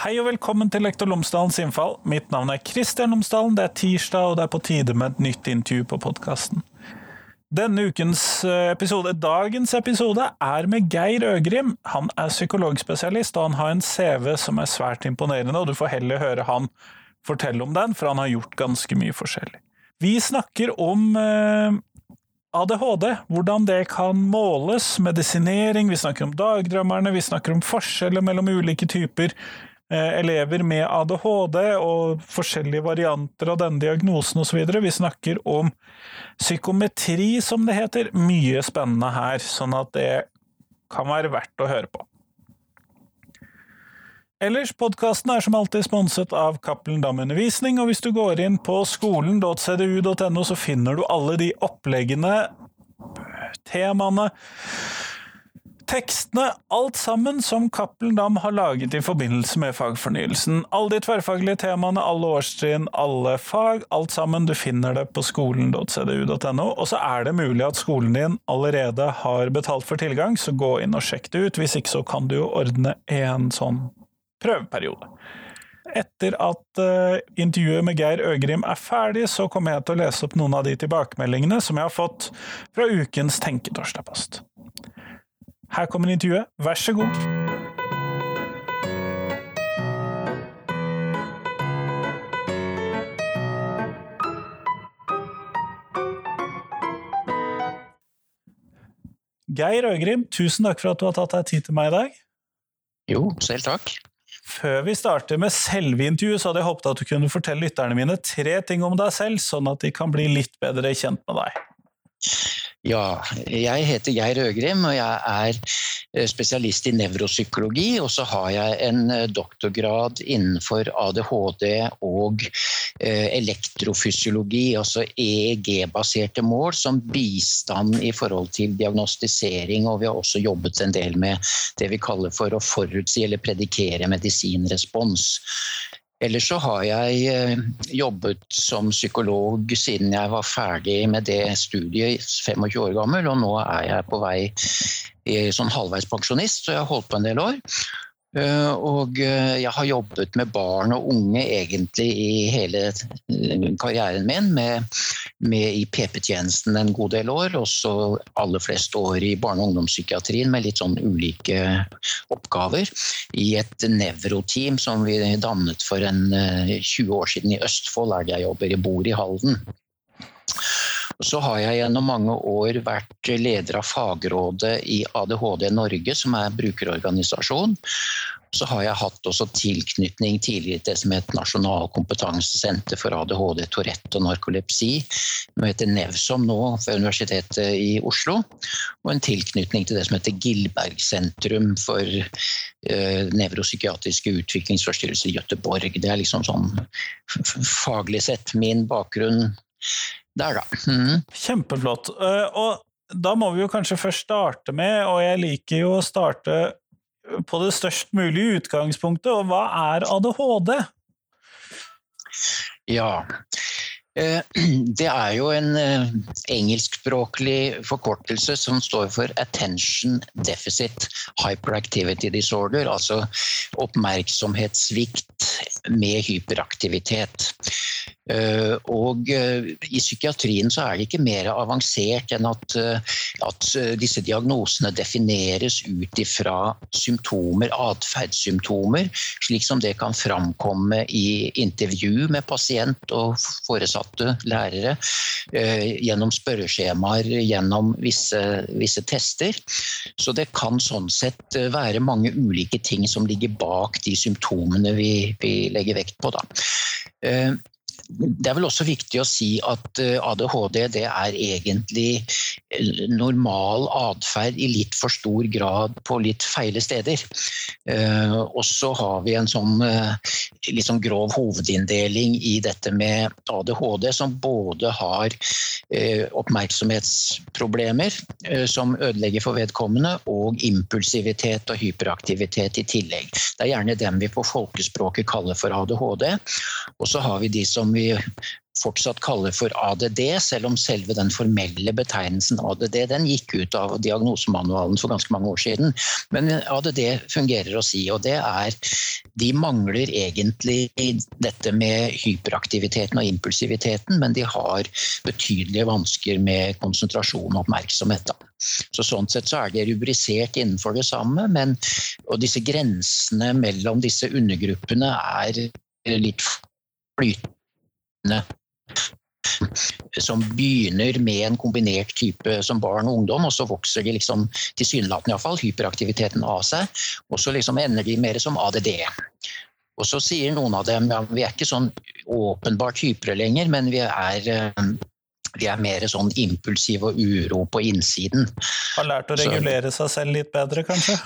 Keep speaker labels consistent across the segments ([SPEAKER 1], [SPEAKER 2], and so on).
[SPEAKER 1] Hei og velkommen til Lektor Lomsdalens innfall. Mitt navn er Kristian Lomsdalen. Det er tirsdag, og det er på tide med et nytt intervju på podkasten. Denne ukens eh, episode, dagens episode, er med Geir Øgrim. Han er psykologspesialist, og han har en CV som er svært imponerende, og du får heller høre han fortelle om den, for han har gjort ganske mye forskjellig. Vi snakker om eh, ADHD, hvordan det kan måles, medisinering, vi snakker om dagdrømmerne, vi snakker om forskjeller mellom ulike typer elever med ADHD og forskjellige varianter av denne diagnosen osv. Vi snakker om psykometri, som det heter. Mye spennende her, sånn at det kan være verdt å høre på. Ellers, podkasten er som alltid sponset av Cappelen Dam Undervisning, og hvis du går inn på skolen.cdu.no, så finner du alle de oppleggene, temaene, tekstene, alt sammen som Cappelen Dam har laget i forbindelse med fagfornyelsen. Alle de tverrfaglige temaene, alle årstrinn, alle fag, alt sammen. Du finner det på skolen.cdu.no. Og så er det mulig at skolen din allerede har betalt for tilgang, så gå inn og sjekk det ut. Hvis ikke så kan du jo ordne en sånn prøveperiode. Etter at uh, intervjuet med Geir Øgrim er ferdig, så kommer jeg til å lese opp noen av de tilbakemeldingene som jeg har fått fra ukens Tenketorsdagpost. Her kommer intervjuet, vær så god. Geir Øgrim, tusen takk for at du har tatt deg tid til meg i dag.
[SPEAKER 2] Jo, selv takk.
[SPEAKER 1] Før vi starter med selve intervjuet, så hadde jeg håpet at du kunne fortelle lytterne mine tre ting om deg selv, sånn at de kan bli litt bedre kjent med deg.
[SPEAKER 2] Ja, jeg heter Geir Øgrim, og jeg er eh, spesialist i nevropsykologi. Og så har jeg en eh, doktorgrad innenfor ADHD og eh, elektrofysiologi, altså EEG-baserte mål, som bistand i forhold til diagnostisering. Og vi har også jobbet en del med det vi kaller for å forutsi eller predikere medisinrespons. Ellers så har jeg eh, jobbet som psykolog siden jeg var ferdig med det studiet, 25 år gammel, og nå er jeg på vei som sånn halvveis pensjonist, så jeg har holdt på en del år. Eh, og eh, jeg har jobbet med barn og unge egentlig i hele eh, karrieren min, med, med i PP-tjenesten en god del år, og så aller flest år i barne- og ungdomspsykiatrien med litt sånn ulike oppgaver. I et nevroteam som vi dannet for en 20 år siden i Østfold, er det jeg jobber. Jeg bor i Halden. Så har jeg gjennom mange år vært leder av fagrådet i ADHD Norge, som er brukerorganisasjon. Så har jeg hatt også tilknytning tidligere til det som het Nasjonal kompetansesenter for ADHD, Tourette og narkolepsi. Som heter Nevsom nå ved Universitetet i Oslo. Og en tilknytning til det som heter Gilberg sentrum for eh, nevropsykiatriske utviklingsforstyrrelser i Gøteborg. Det er liksom sånn faglig sett min bakgrunn der, da. Mm.
[SPEAKER 1] Kjempeflott. Eh, og da må vi jo kanskje først starte med, og jeg liker jo å starte på det størst mulige utgangspunktet, og hva er ADHD?
[SPEAKER 2] Ja, eh, det er jo en eh, engelskspråklig forkortelse som står for Attention Deficit Hyperactivity Disorder, altså oppmerksomhetssvikt med hyperaktivitet. Eh, og eh, i psykiatrien så er det ikke mer avansert enn at, eh, at disse diagnosene defineres ut ifra symptomer, atferdssymptomer, slik som det kan framkomme i intervju med pasient og foresatte lærere, gjennom spørreskjemaer, gjennom visse, visse tester. Så det kan sånn sett være mange ulike ting som ligger bak de symptomene vi, vi legger vekt på. Da. Det er vel også viktig å si at eh, ADHD det er egentlig eh, normal atferd i litt for stor grad på litt feile steder. Eh, og så har vi en sånn liksom grov hovedinndeling i dette med ADHD, som både har oppmerksomhetsproblemer som ødelegger for vedkommende, og impulsivitet og hyperaktivitet i tillegg. Det er gjerne dem vi på folkespråket kaller for ADHD. Og så har vi de som vi fortsatt kaller for ADD, selv om selve den formelle betegnelsen ADD den gikk ut av diagnosemanualen for ganske mange år siden. Men ADD fungerer å si, og det er De mangler egentlig dette med hyperaktiviteten og impulsiviteten, men de har betydelige vansker med konsentrasjon og oppmerksomhet. Da. Så Sånn sett så er det rubrisert innenfor det samme, men, og disse grensene mellom disse undergruppene er litt flytende som begynner med en kombinert type som barn og ungdom, og så vokser de liksom tilsynelatende iallfall hyperaktiviteten av seg, og så liksom ender de mer som ADD. Og så sier noen av dem ja, vi er ikke sånn åpenbart hypere lenger, men vi er, eh, vi er mer sånn impulsive og uro på innsiden.
[SPEAKER 1] Har lært å regulere så, seg selv litt bedre, kanskje?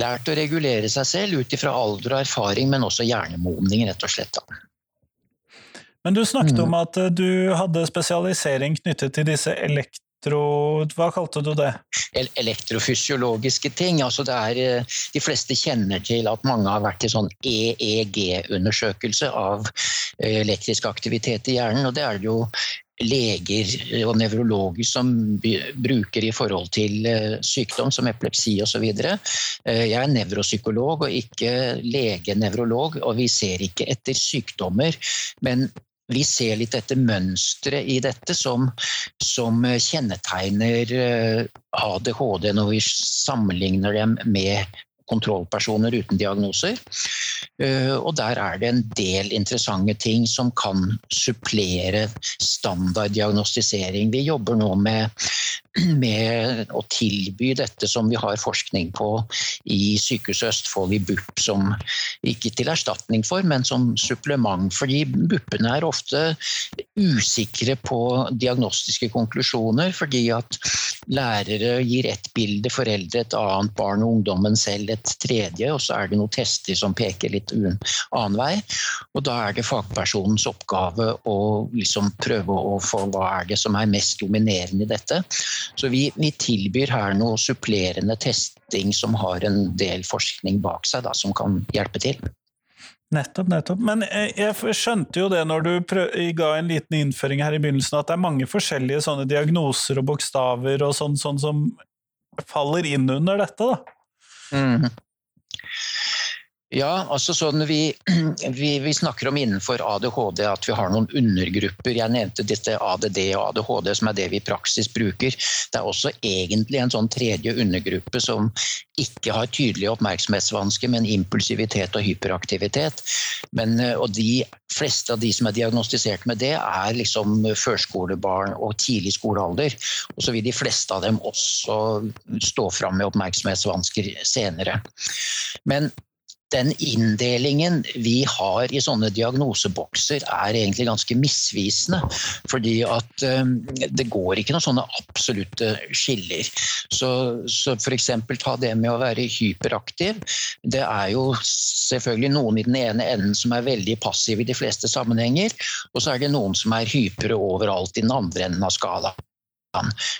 [SPEAKER 2] Lært å regulere seg selv ut ifra alder og erfaring, men også hjernemodning, rett og slett. Da.
[SPEAKER 1] Men du snakket mm. om at eh, du hadde spesialisering knyttet til disse elektro... Hva kalte du det?
[SPEAKER 2] Elektrofysiologiske ting. Altså det er, eh, de fleste kjenner til at mange har vært i sånn EEG-undersøkelse av eh, elektrisk aktivitet i hjernen. og det er det jo leger og nevrologer som bruker i forhold til sykdom som epilepsi osv. Jeg er nevropsykolog og ikke lege-nevrolog, og vi ser ikke etter sykdommer. Men vi ser litt etter mønstre i dette som, som kjennetegner eh, ADHD når vi sammenligner dem med kontrollpersoner uten diagnoser. Eh, og der er det en del interessante ting som kan supplere standarddiagnostisering. Vi jobber nå med med å tilby dette som vi har forskning på i Sykehuset Østfold, i BUP, som ikke til erstatning for, men som supplement. Fordi BUP-ene er ofte usikre på diagnostiske konklusjoner, fordi at lærere gir ett bilde, foreldre et annet, barn og ungdommen selv et tredje, og så er det noen tester som peker litt annen vei. Og da er det fagpersonens oppgave å liksom prøve å få hva er det som er mest dominerende i dette. Så vi, vi, tilbyr her noe supplerende testing som har en del forskning bak seg, da, som kan hjelpe til.
[SPEAKER 1] Nettopp, nettopp. Men jeg skjønte jo det når du ga en liten innføring her i begynnelsen, at det er mange forskjellige sånne diagnoser og bokstaver og sånn, sånn som faller inn under dette, da. Mm.
[SPEAKER 2] Ja, altså sånn vi, vi, vi, snakker om innenfor ADHD at vi har noen undergrupper. Jeg nevnte dette ADD og ADHD, som er det vi i praksis bruker. Det er også egentlig en sånn tredje undergruppe som ikke har tydelige oppmerksomhetsvansker, men impulsivitet og hyperaktivitet. Men, eh, og de fleste av de som er diagnostisert med det, er liksom førskolebarn og tidlig skolealder. Og så vil de fleste av dem også stå fram med oppmerksomhetsvansker senere. Men den inndelingen vi har i sånne diagnosebokser er egentlig ganske misvisende. Fordi at um, det går ikke noen sånne absolutte skiller. Så, så f.eks. ta det med å være hyperaktiv. Det er jo selvfølgelig noen i den ene enden som er veldig passive i de fleste sammenhenger, og så er det noen som er hypere overalt i den andre enden av skalaen.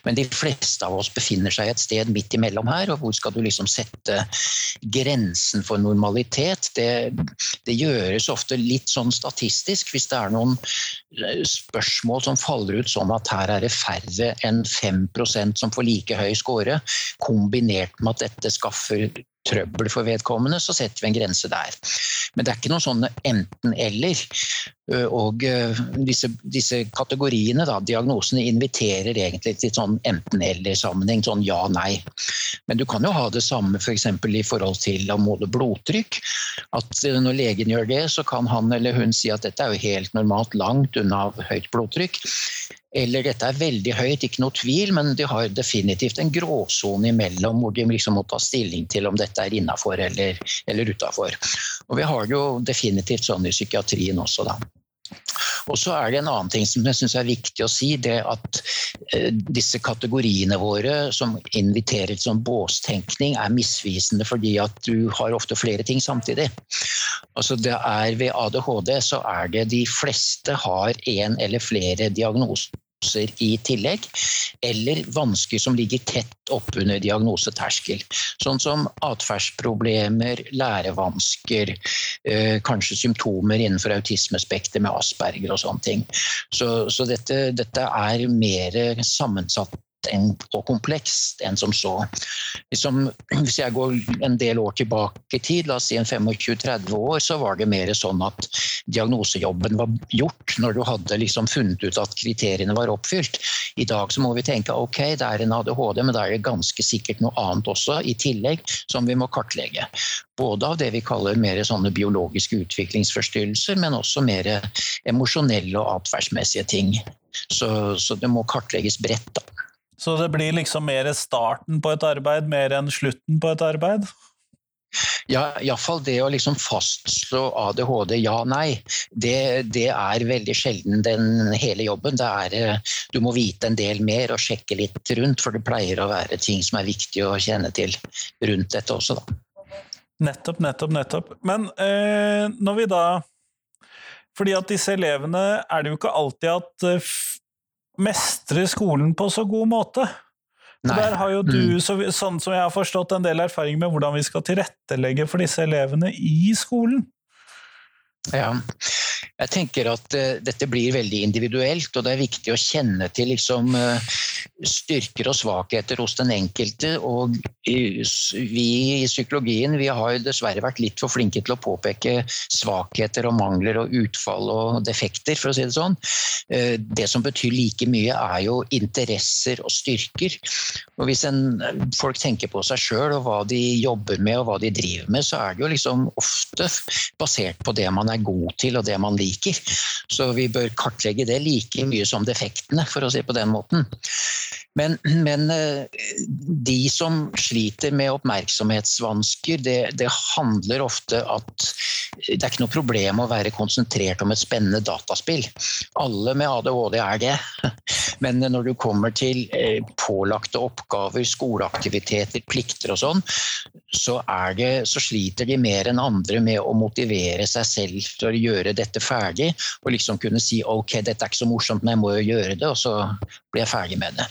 [SPEAKER 2] Men de fleste av oss befinner seg et sted midt imellom her, og hvor skal du liksom sette grensen for normalitet? Det, det gjøres ofte litt sånn statistisk, hvis det er noen eh, spørsmål som faller ut sånn at her er det færre enn 5% som får like høy score, kombinert med at dette skaffer trøbbel for vedkommende, så setter vi en grense der. Men det er ikke noen sånne enten-eller. Og disse, disse, kategoriene, da, diagnosene, inviterer egentlig til sånn enten-eller-sammenheng. Sånn ja-nei. Men du kan jo ha det samme f.eks. For i forhold til å måle blodtrykk. At når legen gjør det, så kan han eller hun si at dette er jo helt normalt langt unna høyt blodtrykk. Eller dette er veldig høyt, ikke noe tvil, men de har definitivt en gråsone imellom hvor de liksom må ta stilling til om dette er innafor eller, eller utafor. Og vi har jo definitivt sånn i psykiatrien også, da. Og så er det en annen ting som jeg syns er viktig å si. det at eh, Disse kategoriene våre som inviterer til sånn båstenkning, er misvisende fordi at du har ofte flere ting samtidig. Altså det er Ved ADHD så er det de fleste har én eller flere diagnoser i tillegg, eller vansker som ligger tett oppunder diagnoseterskel. Sånn som atferdsproblemer, lærevansker, eh, kanskje symptomer innenfor autismespekter med Asperger og sånne ting. Så, så dette, dette, er mer sammensatt og komplekst enn som så. Liksom, hvis jeg går en del år tilbake i tid, la oss si en 25-30 år, så var det mer sånn at diagnosejobben var gjort når du hadde liksom funnet ut at kriteriene var oppfylt. I dag så må vi tenke ok, det er en ADHD, men da er det ganske sikkert noe annet også i tillegg som vi må kartlegge. Både av det vi kaller mer sånne biologiske utviklingsforstyrrelser, men også mer emosjonelle og atferdsmessige ting. Så, så det må kartlegges bredt. da.
[SPEAKER 1] Så det blir liksom mer starten på et arbeid mer enn slutten på et arbeid?
[SPEAKER 2] Ja, iallfall det å liksom fastslå ADHD ja-nei, det, det, er veldig sjelden den hele jobben. Er, eh, du må vite en del mer og sjekke litt rundt, for det pleier å være ting som er viktig å kjenne til rundt dette også, da.
[SPEAKER 1] Nettopp, nettopp, nettopp. Men eh, når vi da Fordi at disse elevene er det jo ikke alltid at mestre skolen på så god måte. Nei. Der har jo du, mm. så, sånn som jeg har forstått, en del erfaring med hvordan vi skal tilrettelegge for disse elevene i skolen.
[SPEAKER 2] Ja, jeg tenker at uh, dette blir veldig individuelt, og det er viktig å kjenne til liksom, uh, styrker og svakheter hos den enkelte. Og vi i psykologien vi har dessverre vært litt for flinke til å påpeke svakheter og mangler og utfall og defekter, for å si det sånn. Uh, det som betyr like mye, er jo interesser og styrker. Og hvis en, folk tenker på seg sjøl og hva de jobber med og hva de driver med, så er det jo liksom ofte basert på det man er god til og det man liker. Så vi bør kartlegge det like mye som defektene, for å si på den måten. Men, men, eh, de som sliter med oppmerksomhetsvansker, det, det, handler ofte at det er ikke noe problem å være konsentrert om et spennende dataspill. Alle med ADHD er det. Men når du kommer til eh, pålagte oppgaver, skoleaktiviteter, plikter og sånn, så, det, så sliter de mer enn andre med å motivere seg selv til å gjøre dette ferdig. Og liksom kunne si ok, dette er ikke så morsomt, men jeg må jo gjøre det, og så blir jeg ferdig med det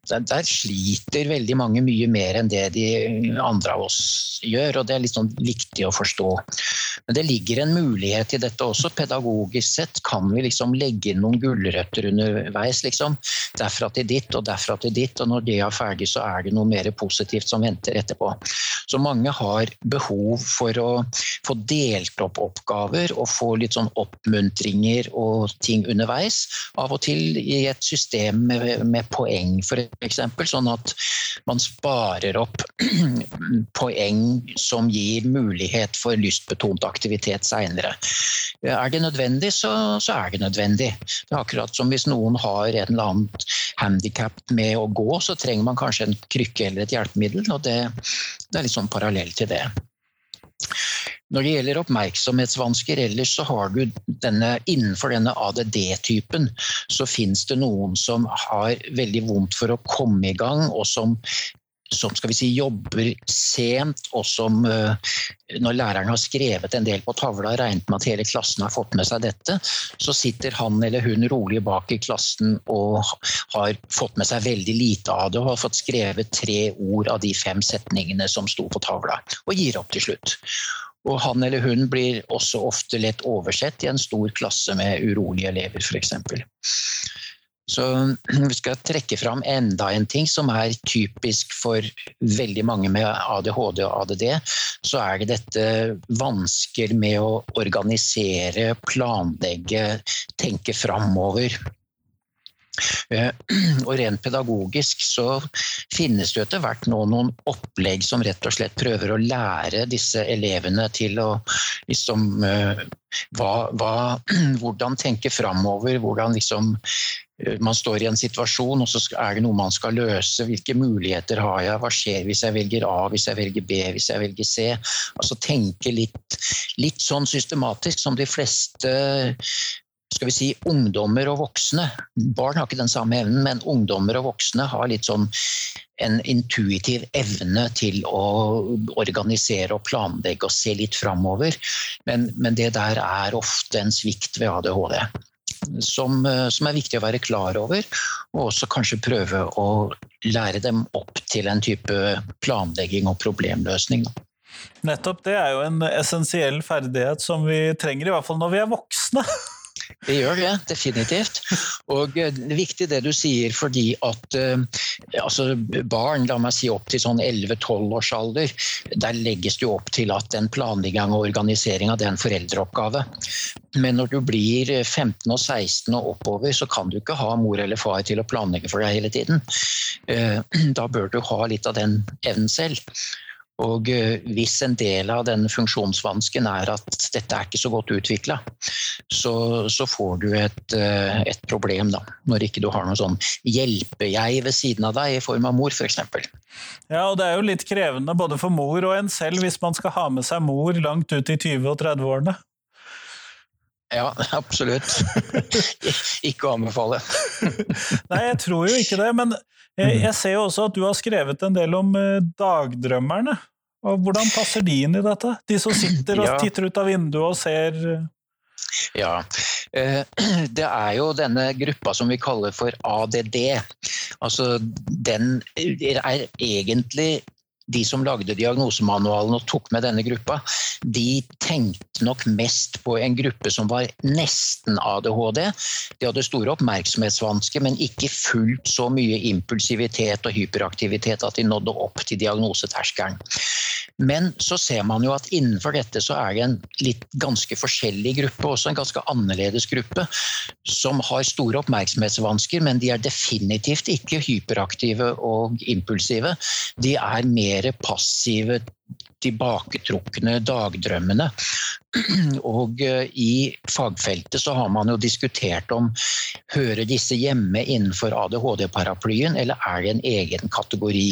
[SPEAKER 2] der, der, sliter veldig mange mye mer enn det de andre av oss gjør, og det er litt sånn viktig å forstå. Men det ligger en mulighet i dette også. Pedagogisk sett kan vi liksom legge inn noen gulrøtter underveis. Liksom. Derfra til ditt og derfra til ditt, og når det er ferdig, så er det noe mer positivt som venter etterpå. Så mange har behov for å få delt opp oppgaver og få litt sånn oppmuntringer og ting underveis. Av og til i et system med, med poeng, f.eks. Sånn at man sparer opp poeng som gir mulighet for lystbetont aktivitet seinere. Er det nødvendig, så, så, er det nødvendig. Det er akkurat som hvis noen har en eller annen handikap med å gå, så trenger man kanskje en krykke eller et hjelpemiddel. og Det, det er litt sånn parallell til det. Når det gjelder oppmerksomhetsvansker ellers, så har du denne, innenfor denne ADD-typen, så finnes det noen som har veldig vondt for å komme i gang, og som som skal vi si, jobber sent, og som uh, når læreren har skrevet en del på tavla og regnet med at hele klassen har fått med seg dette, så sitter han eller hun rolig bak i klassen og har fått med seg veldig lite av det og har fått skrevet tre ord av de fem setningene som sto på tavla, og gir opp til slutt. Og han eller hun blir også ofte lett oversett i en stor klasse med urolige elever, f.eks. Så vi skal trekke fram enda en ting som er typisk for veldig mange med ADHD og ADD. Så er det dette vansker med å organisere, planlegge, tenke framover. Eh, og rent pedagogisk så finnes det etter hvert nå noen opplegg som rett og slett prøver å lære disse elevene til å liksom eh, hva, hva, Hvordan tenke framover, hvordan liksom eh, man står i en situasjon, og så er det noe man skal løse. Hvilke muligheter har jeg? Hva skjer hvis jeg velger A, hvis jeg velger B, hvis jeg velger C? Altså tenke litt, litt sånn systematisk som de fleste skal vi si, ungdommer og voksne. Barn har ikke den samme evnen, men ungdommer og voksne har litt sånn en intuitiv evne til å organisere og planlegge og se litt framover. Men, men det der er ofte en svikt ved ADHD. som, som, er viktig å være klar over. Og også kanskje prøve å lære dem opp til en type planlegging og problemløsning.
[SPEAKER 1] Nettopp. Det er jo en essensiell ferdighet som vi trenger, i hvert fall når vi er voksne.
[SPEAKER 2] Det gjør det, definitivt. Og eh, det er viktig det du sier, fordi at uh, altså barn, la meg si opp til sånn 11-12 års alder, der legges det jo opp til at en planlegging og organisering av det er en foreldreoppgave. Men når du blir 15 og 16 og oppover, så kan du ikke ha mor eller far til å planlegge for deg hele tiden. Da bør du ha litt av den evnen selv. Og eh, hvis en del av den funksjonsvansken er at dette er ikke så godt utvikla, så, så, får du et, eh, et, problem, da. Når ikke du har noe sånn hjelpe-jeg ved siden av deg i form av mor, f.eks.
[SPEAKER 1] Ja, og det er jo litt krevende både for mor og en selv hvis man skal ha med seg mor langt ut i 20- og 30-årene.
[SPEAKER 2] Ja, absolutt. ikke å anbefale.
[SPEAKER 1] Nei, jeg tror jo ikke det. Men jeg, jeg, ser jo også at du har skrevet en del om eh, dagdrømmerne. Og hvordan passer de inn i dette? De som sitter og titter ut av vinduet og ser eh,
[SPEAKER 2] ja, eh, det er jo denne gruppa som vi kaller for ADD. Altså, den er egentlig de som lagde diagnosemanualen og tok med denne gruppa, de tenkte nok mest på en gruppe som var nesten ADHD. De hadde store oppmerksomhetsvansker, men ikke fullt så mye impulsivitet og hyperaktivitet at de nådde opp til diagnoseterskelen. Men så ser man jo at innenfor dette så er det en litt ganske forskjellig gruppe, også en ganske annerledes gruppe, som har store oppmerksomhetsvansker, men de er definitivt ikke hyperaktive og impulsive. De er mer mer passive, tilbaketrukne dagdrømmene. Og eh, i fagfeltet så har man jo diskutert om hører disse hjemme innenfor ADHD-paraplyen, eller er det en egen kategori.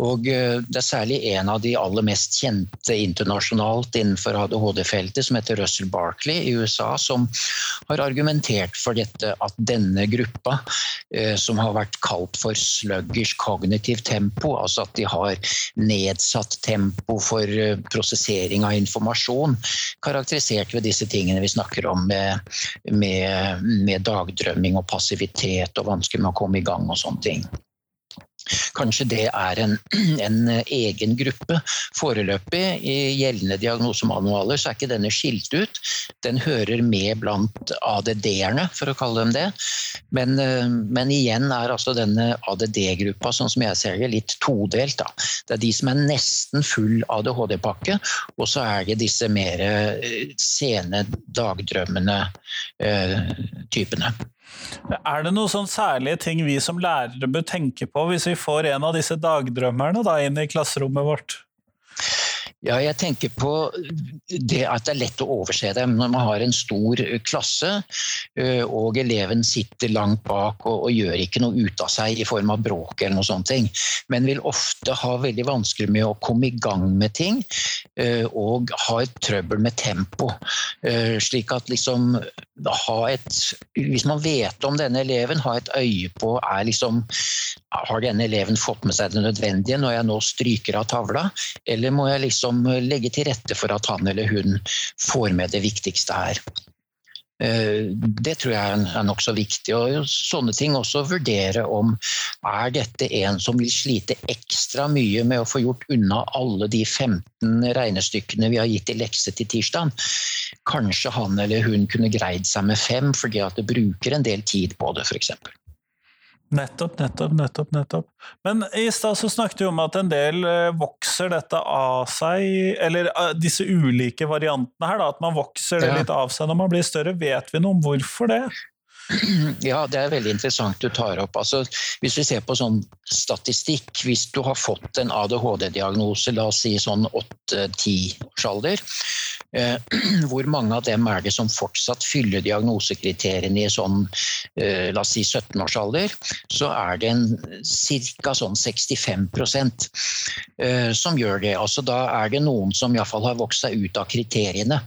[SPEAKER 2] Og eh, det er særlig en av de aller mest kjente internasjonalt innenfor ADHD-feltet, som heter Russell Barkley i USA, som har argumentert for dette at denne gruppa, eh, som har vært kalt for sluggish cognitive tempo, altså at de har nedsatt tempo for prosessering av informasjon, karakterisert ved disse tingene vi snakker om med, med, med dagdrømming og passivitet og vansker med å komme i gang og sånne ting. Kanskje det er en, en, egen gruppe. Foreløpig i gjeldende diagnosemanualer så er ikke denne skilt ut. Den hører med blant ADD-erne, for å kalle dem det. Men, eh, men igjen er altså denne ADD-gruppa, sånn som jeg ser det, litt todelt. Da. Det er de som er nesten full ADHD-pakke, og så er det disse mer eh, sene, dagdrømmende eh, typene.
[SPEAKER 1] Er det noen sånn særlige ting vi som lærere bør tenke på hvis vi får en av disse dagdrømmerne da, inn i klasserommet vårt?
[SPEAKER 2] Ja, jeg tenker på det at det er lett å overse dem når man har en stor klasse og eleven sitter langt bak og, og, gjør ikke noe ut av seg i form av bråk eller noe sånt, men vil ofte ha veldig vanskelig med å komme i gang med ting og ha et trøbbel med tempo. Slik at liksom ha et Hvis man vet om denne eleven, ha et øye på er liksom Har denne eleven fått med seg det nødvendige når jeg nå stryker av tavla, eller må jeg liksom som legger til rette for at han eller hun får med det viktigste her. Eh, det tror jeg er nokså viktig. og Sånne ting også vurdere om er dette en som vil slite ekstra mye med å få gjort unna alle de 15 regnestykkene vi har gitt i lekse til tirsdag. Kanskje han eller hun kunne greid seg med fem fordi at det bruker en del tid på det, f.eks.
[SPEAKER 1] Nettopp, nettopp, nettopp. nettopp. Men i stad så snakket du om at en del eh, vokser dette av seg, eller eh, disse ulike variantene her, da, at man vokser det litt av seg når man blir større. Vet vi noe om hvorfor det?
[SPEAKER 2] Ja, det er veldig interessant du tar opp. Altså, hvis vi ser på sånn statistikk, hvis du har fått en ADHD-diagnose, la oss si sånn 8-10 års alder, eh, hvor mange av dem er det som fortsatt fyller diagnosekriteriene i sånn eh, la oss si 17 års alder, så er det en ca. sånn 65 eh, som gjør det. Altså, da er det noen som iallfall har vokst seg ut av kriteriene.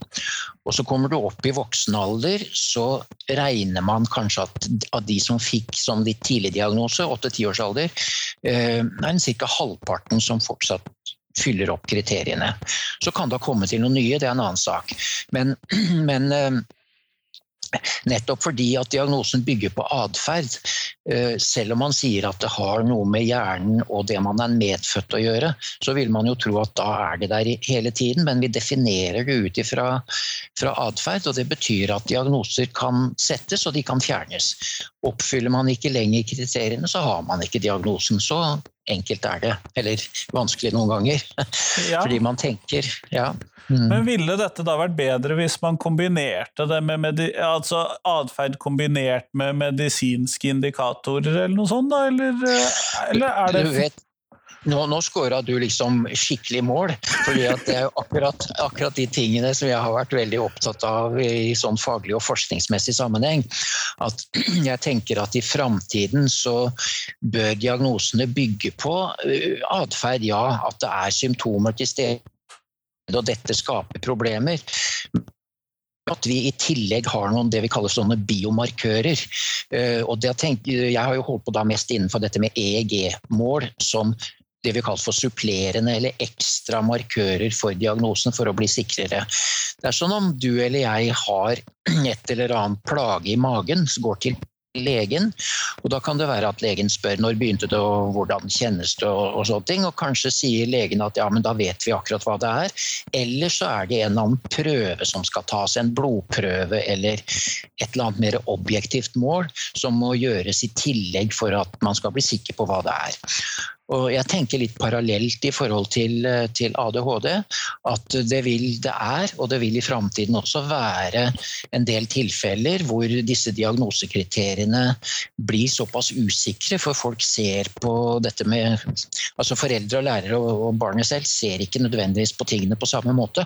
[SPEAKER 2] Og så kommer du opp i voksen alder, så regner man kanskje at av de som fikk som litt tidlig diagnose, 8-10 års alder, eh, er det ca. halvparten som fortsatt fyller opp kriteriene. Så kan det ha kommet til noe nye, det er en annen sak. Men, men Nettopp fordi at diagnosen bygger på atferd. Eh, selv om man sier at det har noe med hjernen og det man er medfødt å gjøre, så vil man jo tro at da er det der hele tiden, men vi definerer det ut ifra atferd. Og det betyr at diagnoser kan settes og de kan fjernes. Oppfyller man ikke lenger kriteriene, så har man ikke diagnosen. Så enkelt er det. Eller vanskelig noen ganger. Ja. Fordi man tenker ja.
[SPEAKER 1] Mm. Men ville dette da vært bedre hvis man kombinerte det med altså atferd kombinert med medisinske indikatorer, eller noe sånt? da? Eller, eller er det
[SPEAKER 2] du vet, nå, nå scora du liksom skikkelig mål. for det er jo akkurat, akkurat, de tingene som jeg har vært veldig opptatt av i sånn faglig og forskningsmessig sammenheng. At jeg tenker at i framtiden så bør diagnosene bygge på uh, atferd, ja. At det er symptomer til stede og dette skaper problemer. At vi i tillegg har noen det vi kaller sånne biomarkører. Eh, og tenker, jeg har jo holdt på da mest innenfor dette med EEG-mål som det vi kaller for supplerende eller ekstra markører for diagnosen for å bli sikrere. Det er sånn om du eller jeg har et eller annet plage i magen, så går til legen. Og da kan det være at legen spør når begynte det og hvordan kjennes det og, og sånne ting. Og kanskje sier legen at ja, men da vet vi akkurat hva det er. Eller så er det en eller annen prøve som skal tas, en blodprøve eller et eller annet mer objektivt mål som må gjøres i tillegg for at man skal bli sikker på hva det er. Og jeg tenker litt parallelt i forhold til, eh, til, ADHD. At det vil det er, og det vil i framtiden også være en del tilfeller hvor disse diagnosekriteriene blir såpass usikre, for folk ser på dette med Altså foreldre og lærere og barnet selv ser ikke nødvendigvis på tingene på samme måte.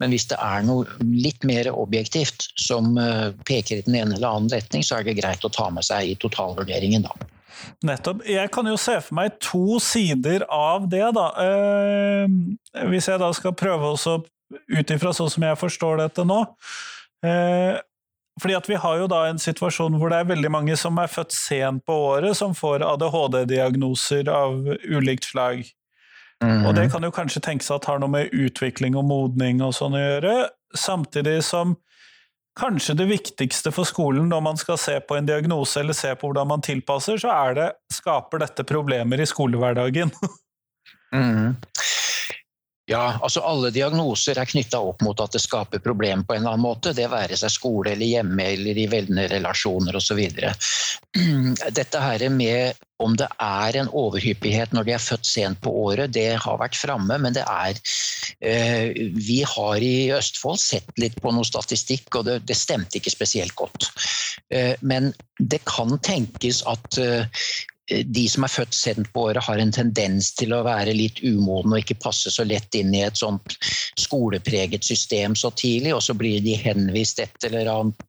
[SPEAKER 2] Men hvis det er noe litt mer objektivt som eh, peker i den ene eller annen retning, så er det greit å ta med seg i totalvurderingen da.
[SPEAKER 1] Nettopp. Jeg kan jo se for meg to sider av det, da. Eh, hvis jeg da skal prøve å ut ifra sånn som jeg forstår dette nå. Eh, fordi at vi har jo da en situasjon hvor det er veldig mange som er født sent på året, som får ADHD-diagnoser av ulikt slag. Mm. Og det kan jo kanskje tenkes at har noe med utvikling og modning og sånn å gjøre, samtidig som kanskje det viktigste for skolen når man skal se på en diagnose eller se på hvordan man tilpasser, så er det skaper dette problemer i skolehverdagen.
[SPEAKER 2] mm. Ja, altså alle diagnoser er knytta opp mot at det skaper problemer på en eller annen måte. Det være seg skole eller hjemme eller i vennerelasjoner osv. Dette her med om det er en overhyppighet når de er født sent på året, det har vært framme, men det er eh, Vi har i Østfold sett litt på noe statistikk, og det, det stemte ikke spesielt godt. Eh, men det kan tenkes at eh, de som er født sent på året, har en tendens til å være litt umoden og ikke passe så lett inn i et sånt skolepreget system så tidlig, og så blir de henvist et eller annet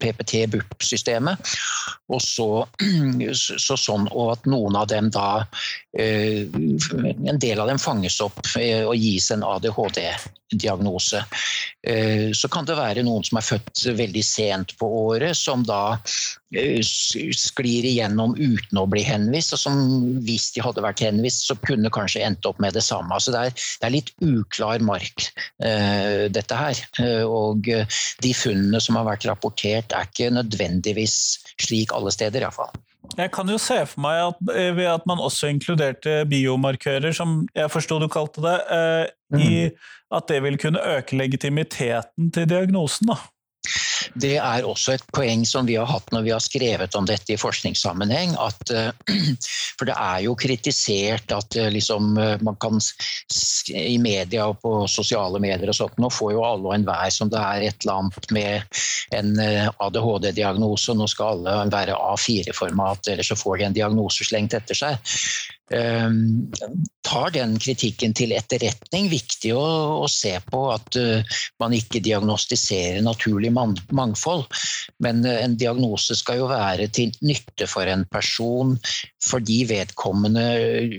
[SPEAKER 2] PPT-BUP-systemet. Og så, så, sånn, og at noen av dem da eh, En del av dem fanges opp eh, og gis en ADHD-diagnose. Eh, så kan det være noen som er født veldig sent på året, som da sklir igjennom uten å bli henvist. Og som hvis de hadde vært henvist, så kunne kanskje endt opp med det samme. Altså det, er, det er litt uklar mark, dette her. Og de funnene som har vært vært rapportert, er ikke nødvendigvis slik alle steder, iallfall.
[SPEAKER 1] Jeg kan jo se for meg at eh, ved at man også inkluderte biomarkører, som jeg forsto du kalte det, eh, i mm. at det vil kunne øke legitimiteten til diagnosen. da.
[SPEAKER 2] Det er også et poeng som vi har hatt når vi har skrevet om dette i forskningssammenheng. At, eh, for det er jo kritisert at eh, liksom, eh, man kan i media og på sosiale medier og sånt, nå får jo alle og enhver som det er et eller annet med en ADHD-diagnose, nå skal alle være A4-format, eller så får de en diagnose slengt etter seg. Ehm, tar den kritikken til etterretning. Viktig å, å se på at uh, man ikke diagnostiserer naturlig man, mangfold. Men uh, en diagnose skal jo være til nytte for en person fordi vedkommende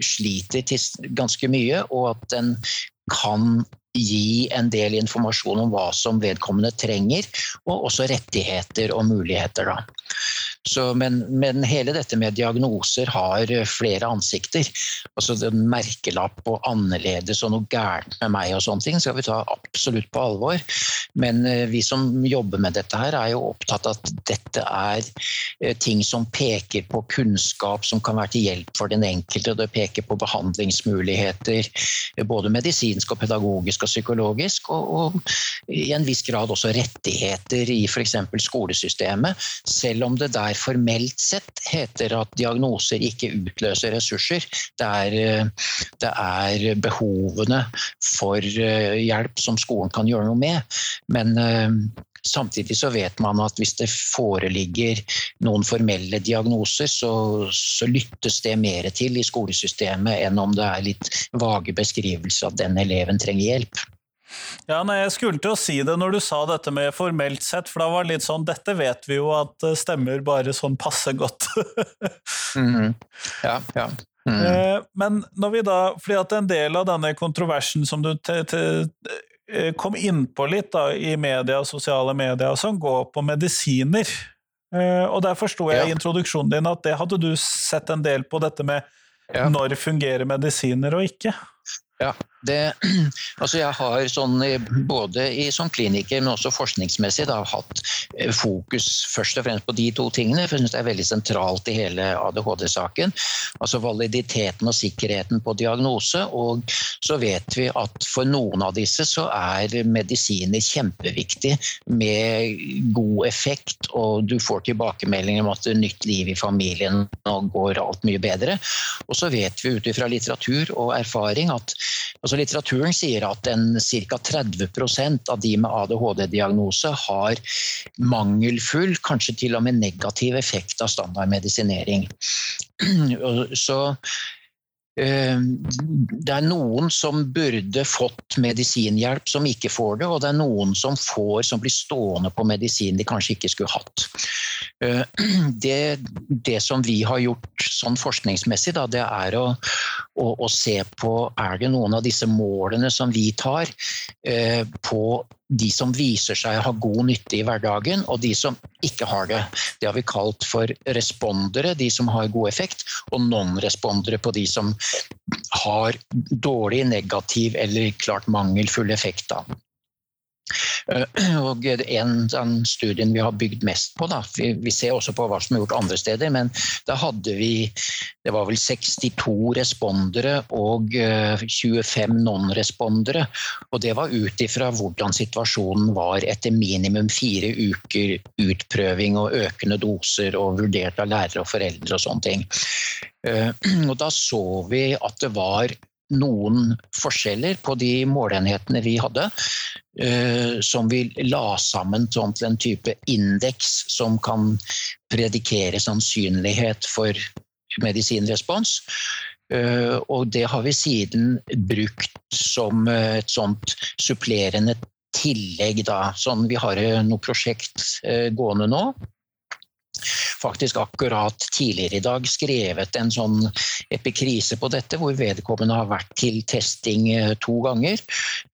[SPEAKER 2] sliter ganske mye, og at den kan gi en del informasjon om hva som vedkommende trenger, og også rettigheter og muligheter. Så, men, men, hele dette med diagnoser har flere ansikter. Altså den merkelapp og annerledes og noe gærent med meg og sånne ting skal vi ta absolutt på alvor. Men eh, vi som jobber med dette her, er jo opptatt av at dette er eh, ting som peker på kunnskap som kan være til hjelp for den enkelte. Det peker på behandlingsmuligheter, både medisinsk og pedagogisk og psykologisk. Og, og i en viss grad også rettigheter i f.eks. skolesystemet. Selv om det der formelt sett heter at diagnoser ikke utløser ressurser. Det er, eh, det er behovene for hjelp som skolen kan gjøre noe med. Men Samtidig så vet man at hvis det foreligger noen formelle diagnoser, så, så, lyttes det mer til i skolesystemet enn om det er litt vage beskrivelser at den eleven trenger hjelp.
[SPEAKER 1] Ja, nei, Jeg skulle til å si det når du sa dette med formelt sett, for da var det litt sånn Dette vet vi jo at stemmer bare sånn passe godt.
[SPEAKER 2] mm. Ja, ja.
[SPEAKER 1] Mm. Eh, men når vi da, fordi at en del av denne kontroversen som du eh, kom innpå litt da, i media, sosiale medier, som går på medisiner eh, Og der forsto jeg ja. i introduksjonen din at det hadde du sett en del på, dette med ja. når fungerer medisiner og ikke?
[SPEAKER 2] Ja, det, altså jeg har sånn, både i, som kliniker, men også forskningsmessig da, hatt eh, fokus først og fremst på de to tingene. for jeg synes Det er veldig sentralt i hele ADHD-saken. Altså Validiteten og sikkerheten på diagnose. Og så vet vi at for noen av disse så er medisiner kjempeviktig med god effekt, og du får tilbakemeldinger om at det er nytt liv i familien og går alt mye bedre. Og så vet vi ut ifra litteratur og erfaring at altså Altså litteraturen sier at ca. 30% av de med ADHD-diagnose har mangelfull, kanskje til og med negativ effekt av standardmedisinering. Så det er noen som burde fått medisinhjelp, som ikke får det, og det er noen som får som blir stående på medisin de kanskje ikke skulle hatt. Eh, det, det som vi har gjort sånn forskningsmessig, da, det er å, å, å, se på er det noen av disse målene som vi tar eh, på de som viser seg å ha god nytte i hverdagen, og de som ikke har det. Det har vi kalt for respondere, de som har god effekt, og non-respondere på de som har dårlig, negativ eller klart mangelfull effekt. Da. Eh, og en den studien vi har bygd mest på, da, vi, vi, ser også på hva som er gjort andre steder, men da hadde vi det var vel 62 respondere og 25 eh, non-respondere. Og det var ut ifra hvordan situasjonen var etter minimum fire uker utprøving og økende doser og vurdert av lærere og foreldre og sånne ting. Eh, og da så vi at det var noen forskjeller på de målenhetene vi hadde, eh, som vi la sammen til en type indeks som kan predikere sannsynlighet for medisinrespons. Eh, og det har vi siden brukt som et sånt supplerende tillegg. Da. Sånn, vi har noe prosjekt eh, gående nå faktisk akkurat tidligere i dag skrevet en sånn epikrise på dette, hvor vedkommende har vært til testing eh, to ganger.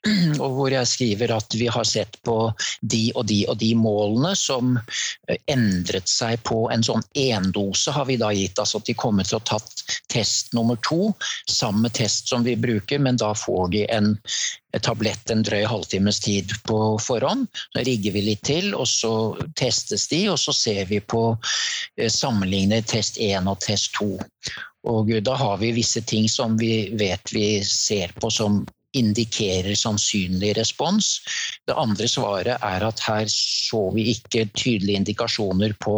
[SPEAKER 2] Og hvor jeg skriver at vi har sett på de og de og de målene som eh, endret seg på en sånn endose, har vi da gitt. Altså at de kommer til å ha tatt test nummer to, samme test som vi bruker, men da får de en tablett en drøy halvtimes tid på forhånd. Så rigger vi litt til, og så testes de, og så ser vi på sammenligner test 1 og test 2. Og da har vi visse ting som vi vet vi ser på som indikerer sannsynlig respons. Det andre svaret er at her så vi ikke tydelige indikasjoner på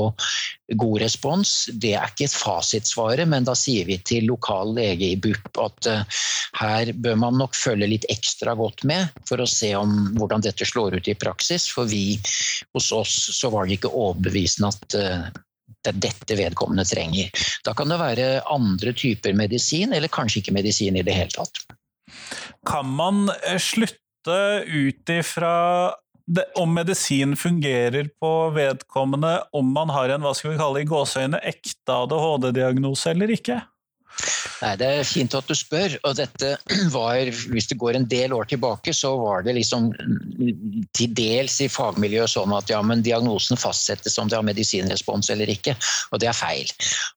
[SPEAKER 2] god respons. Det er ikke et fasitsvaret, men da sier vi til lokal lege i BUP at uh, her bør man nok følge litt ekstra godt med for å se om hvordan dette slår ut i praksis. For vi hos oss så var det ikke overbevisende at uh, det er dette vedkommende trenger. Da kan det være andre typer medisin, eller kanskje ikke medisin i det hele tatt.
[SPEAKER 1] Kan man eh, slutte ut ifra om medisin fungerer på vedkommende om man har en hva skal vi kalle i gåseøyne, ekte ADHD-diagnose eller ikke?
[SPEAKER 2] Nei, Det er fint at du spør. og dette var, Hvis det går en del år tilbake, så var det liksom til dels i fagmiljøet sånn at ja, men diagnosen fastsettes om det har medisinrespons eller ikke, og det er feil.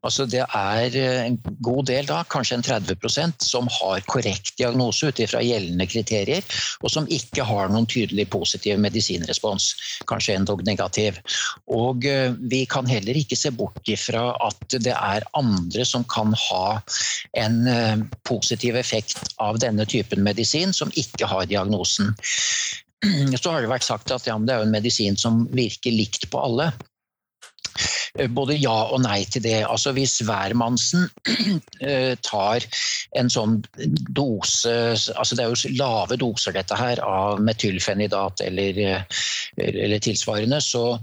[SPEAKER 2] Altså Det er en god del, da, kanskje en 30% som har korrekt diagnose ut ifra gjeldende kriterier, og som ikke har noen tydelig positiv medisinrespons, kanskje endog negativ. Og eh, vi kan heller ikke se bort ifra at det er andre som kan ha en eh, positiv effekt av denne typen medisin, som ikke har diagnosen. Så har det vært sagt at ja, det er en medisin som virker likt på alle. Eh, både ja og nei til det. Altså Hvis hvermannsen tar en sånn dose altså Det er jo lave doser dette her av metylfenidat eller, eller tilsvarende, så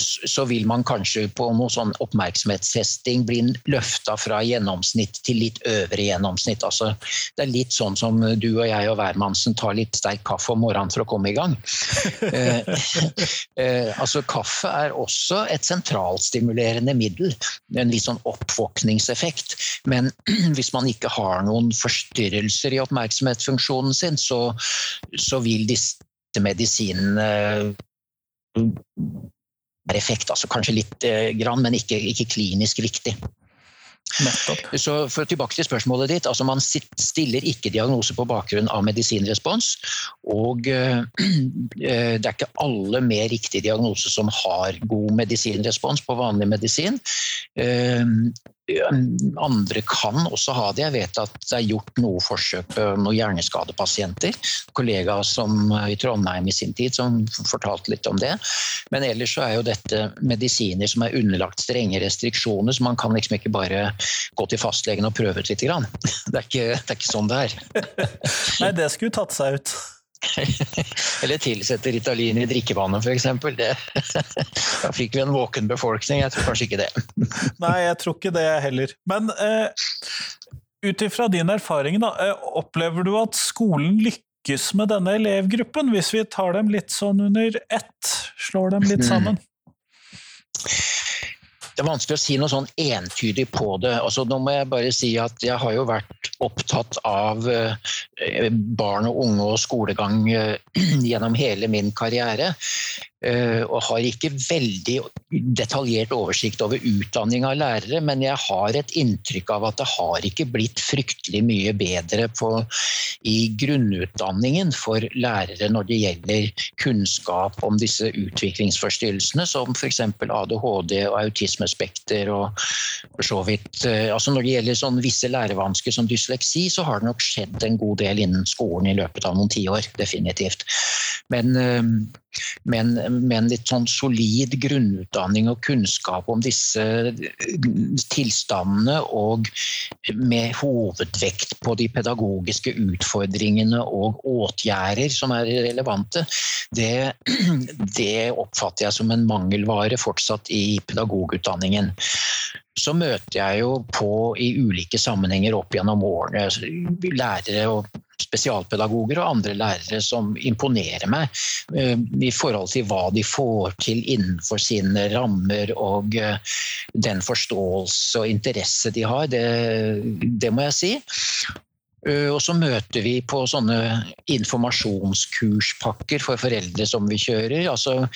[SPEAKER 2] så vil man kanskje på noe sånn oppmerksomhetstesting bli løfta fra gjennomsnitt til litt øvre gjennomsnitt. Altså, det er litt sånn som du og jeg og hvermannsen tar litt sterk kaffe om morgenen for å komme i gang. eh, eh, altså, kaffe er også et sentralstimulerende middel. En litt sånn oppvåkningseffekt. Men hvis man ikke har noen forstyrrelser i oppmerksomhetsfunksjonen sin, så, så vil disse medisinene effekt. Altså kanskje litt eh, grann, men ikke, ikke klinisk viktig. Nettopp. Så for Tilbake til spørsmålet ditt. altså Man stiller ikke diagnose på bakgrunn av medisinrespons. Og uh, det er ikke alle med riktig diagnose som har god medisinrespons på vanlig medisin. Uh, andre kan også ha det. Jeg vet at det er gjort noe forsøk på noen hjerneskadepasienter. Kollega som, i Trondheim i sin tid som fortalte litt om det. Men ellers så er jo dette medisiner som er underlagt strenge restriksjoner, så man kan liksom ikke bare gå til fastlegen og prøve ut lite Grann. Det er ikke, det er ikke sånn det er.
[SPEAKER 1] Nei, det skulle tatt seg ut.
[SPEAKER 2] Eller tilsette Ritalin i drikkevannet, f.eks. Da fikk vi en våken befolkning. Jeg tror kanskje ikke det.
[SPEAKER 1] Nei, jeg tror ikke det heller. Men eh, ut ifra din erfaring, da, eh, opplever du at skolen lykkes med denne elevgruppen, hvis vi tar dem litt sånn under ett? Slår dem litt sammen?
[SPEAKER 2] Det er vanskelig å si noe sånn entydig på det. Altså, nå må jeg bare si at jeg har jo vært opptatt av eh, barn og unge og skolegang eh, gjennom hele min karriere. Eh, og har ikke veldig detaljert oversikt over utdanning av lærere, men jeg har et inntrykk av at det har ikke blitt fryktelig mye bedre på, i grunnutdanningen for lærere når det gjelder kunnskap om disse utviklingsforstyrrelsene, som f.eks. ADHD og autismespekter og for så vidt eh, altså Når det gjelder sånn visse lærevansker som dysleksi, så har det nok skjedd en god del innen skolen i løpet av noen tiår, definitivt. Men men med en litt sånn solid grunnutdanning og kunnskap om disse tilstandene, og med hovedvekt på de pedagogiske utfordringene og åtgjerder som er relevante, det, det oppfatter jeg som en mangelvare fortsatt i pedagogutdanningen. Så møter jeg jo på i ulike sammenhenger opp gjennom årene lærere og spesialpedagoger og andre lærere som imponerer meg eh, i forhold til hva de får til innenfor sine rammer og eh, den forståelse og interesse de har. Det, det må jeg si. Eh, og så møter vi på sånne informasjonskurspakker for foreldre som vi kjører. Altså,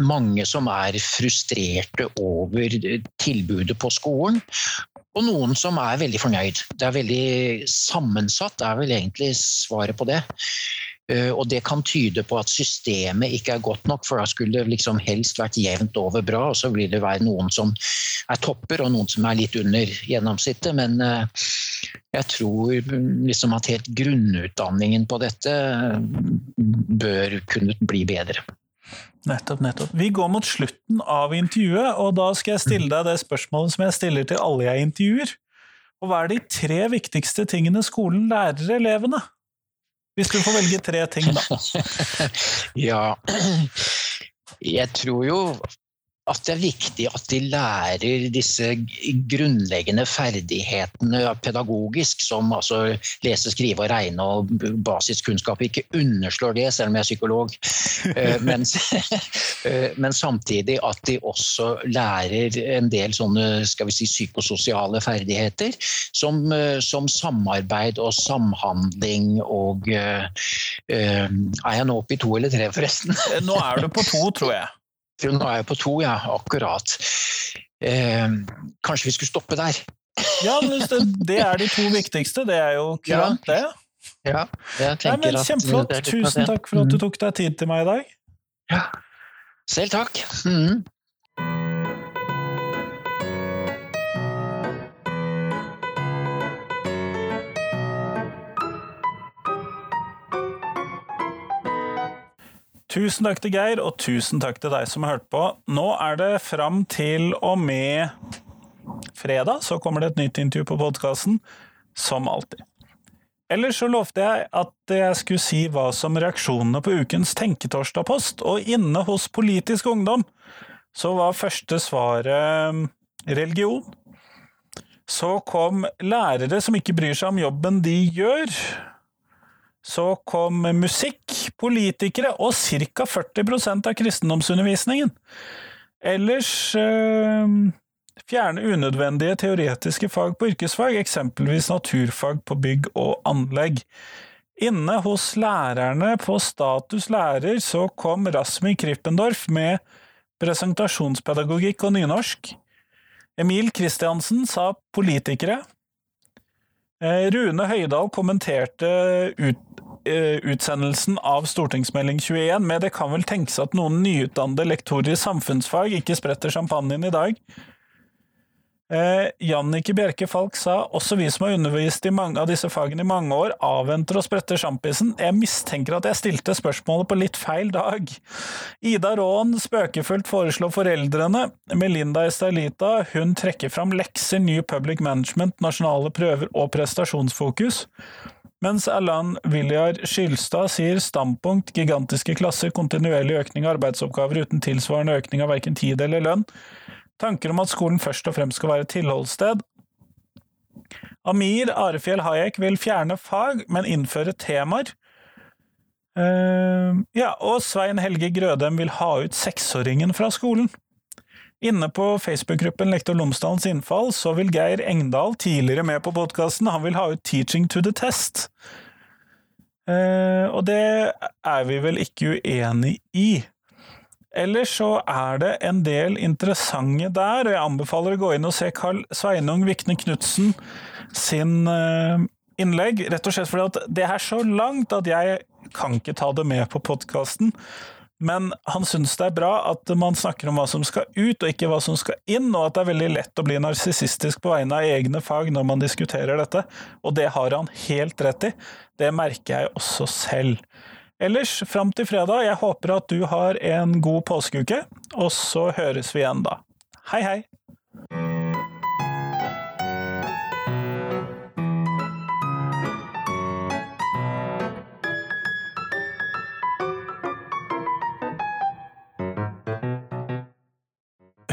[SPEAKER 2] mange som er frustrerte over tilbudet på skolen. Og noen som er veldig fornøyd. Det er veldig sammensatt, det er vel egentlig svaret på det. Eh, og det kan tyde på at systemet ikke er godt nok, for da skulle det liksom helst vært jevnt over bra, og så vil det være noen som er topper og noen som er litt under gjennomsnittet. Men eh, jeg tror liksom at helt grunnutdanningen på dette bør kunne bli bedre.
[SPEAKER 1] Nettopp, nettopp. Vi går mot slutten av intervjuet, og da skal jeg stille deg det spørsmålet som jeg stiller til alle jeg intervjuer. Og hva er de tre viktigste tingene skolen lærer elevene? Hvis du får velge tre ting, da.
[SPEAKER 2] ja Jeg tror jo at det er viktig at de lærer disse grunnleggende ferdighetene pedagogisk, som altså lese, skrive og regne og basiskunnskap. Ikke underslår det, selv om jeg er psykolog. Eh, men, eh, men, samtidig at de også lærer en del sånne skal vi si, psykososiale ferdigheter, som, eh, som samarbeid og samhandling og Er jeg nå oppe i to eller tre, forresten?
[SPEAKER 1] Nå er du på to, tror jeg.
[SPEAKER 2] Nå er jeg på to, ja. Akkurat. Eh, kanskje vi skulle stoppe der?
[SPEAKER 1] Ja, det er de to viktigste. Det er jo kurant, det.
[SPEAKER 2] Ja, jeg tenker
[SPEAKER 1] Nei, men Kjempeflott. Tusen takk for at du mm. tok deg tid til meg i dag.
[SPEAKER 2] Ja. Selv takk. Mm.
[SPEAKER 1] Tusen takk til Geir, og tusen takk til deg som har hørt på. Nå er det fram til og med fredag, så kommer det et nytt intervju på podkasten. Som alltid. Ellers så lovte jeg at jeg skulle si hva som reaksjonene på ukens Tenketorsdag-post, og inne hos Politisk Ungdom så var første svaret religion. Så kom lærere som ikke bryr seg om jobben de gjør. Så kom musikk, politikere og ca. 40% av kristendomsundervisningen. Ellers øh, fjerne unødvendige teoretiske fag på yrkesfag, eksempelvis naturfag på bygg og anlegg. Inne hos lærerne på status lærer så kom Rasmi Krippendorf med presentasjonspedagogikk og nynorsk. Emil Kristiansen sa politikere. Eh, Rune Høydahl kommenterte ut, Eh, utsendelsen av stortingsmelding 21 med det kan vel tenkes at noen nyutdannede lektorer i samfunnsfag ikke spretter champagnen i dag. Eh, Jannike Bjerke Falk sa også vi som har undervist i mange av disse fagene i mange år, avventer å sprette sjampisen. Jeg mistenker at jeg stilte spørsmålet på litt feil dag. Ida Raan spøkefullt foreslår foreldrene. Melinda Estelita hun trekker fram lekser, ny public management, nasjonale prøver og prestasjonsfokus. Mens Erland Viljar Skylstad sier standpunkt, gigantiske klasser, kontinuerlig økning av arbeidsoppgaver uten tilsvarende økning av verken tid eller lønn, tanker om at skolen først og fremst skal være tilholdssted. Amir Arefjell Hayek vil fjerne fag, men innføre temaer. Uh, ja, og Svein Helge Grødem vil ha ut seksåringen fra skolen. Inne på Facebook-gruppen Lektor Lomsdalens innfall så vil Geir Engdahl, tidligere med på podkasten, han vil ha ut 'Teaching to the Test'. Uh, og det er vi vel ikke uenig i. Ellers så er det en del interessante der, og jeg anbefaler å gå inn og se Carl Sveinung Vikne Knutsen sin eh, innlegg, rett og slett fordi at det er så langt at jeg kan ikke ta det med på podkasten. Men han syns det er bra at man snakker om hva som skal ut, og ikke hva som skal inn, og at det er veldig lett å bli narsissistisk på vegne av egne fag når man diskuterer dette. Og det har han helt rett i. Det merker jeg også selv. Ellers, fram til fredag, jeg håper at du har en god påskeuke, og så høres vi igjen da. Hei, hei!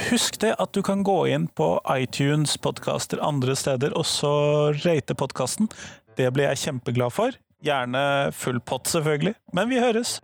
[SPEAKER 1] Husk det at du kan gå inn på iTunes, podkaster andre steder, og så rate podkasten. Det blir jeg kjempeglad for. Gjerne full pott, selvfølgelig. Men vi høres!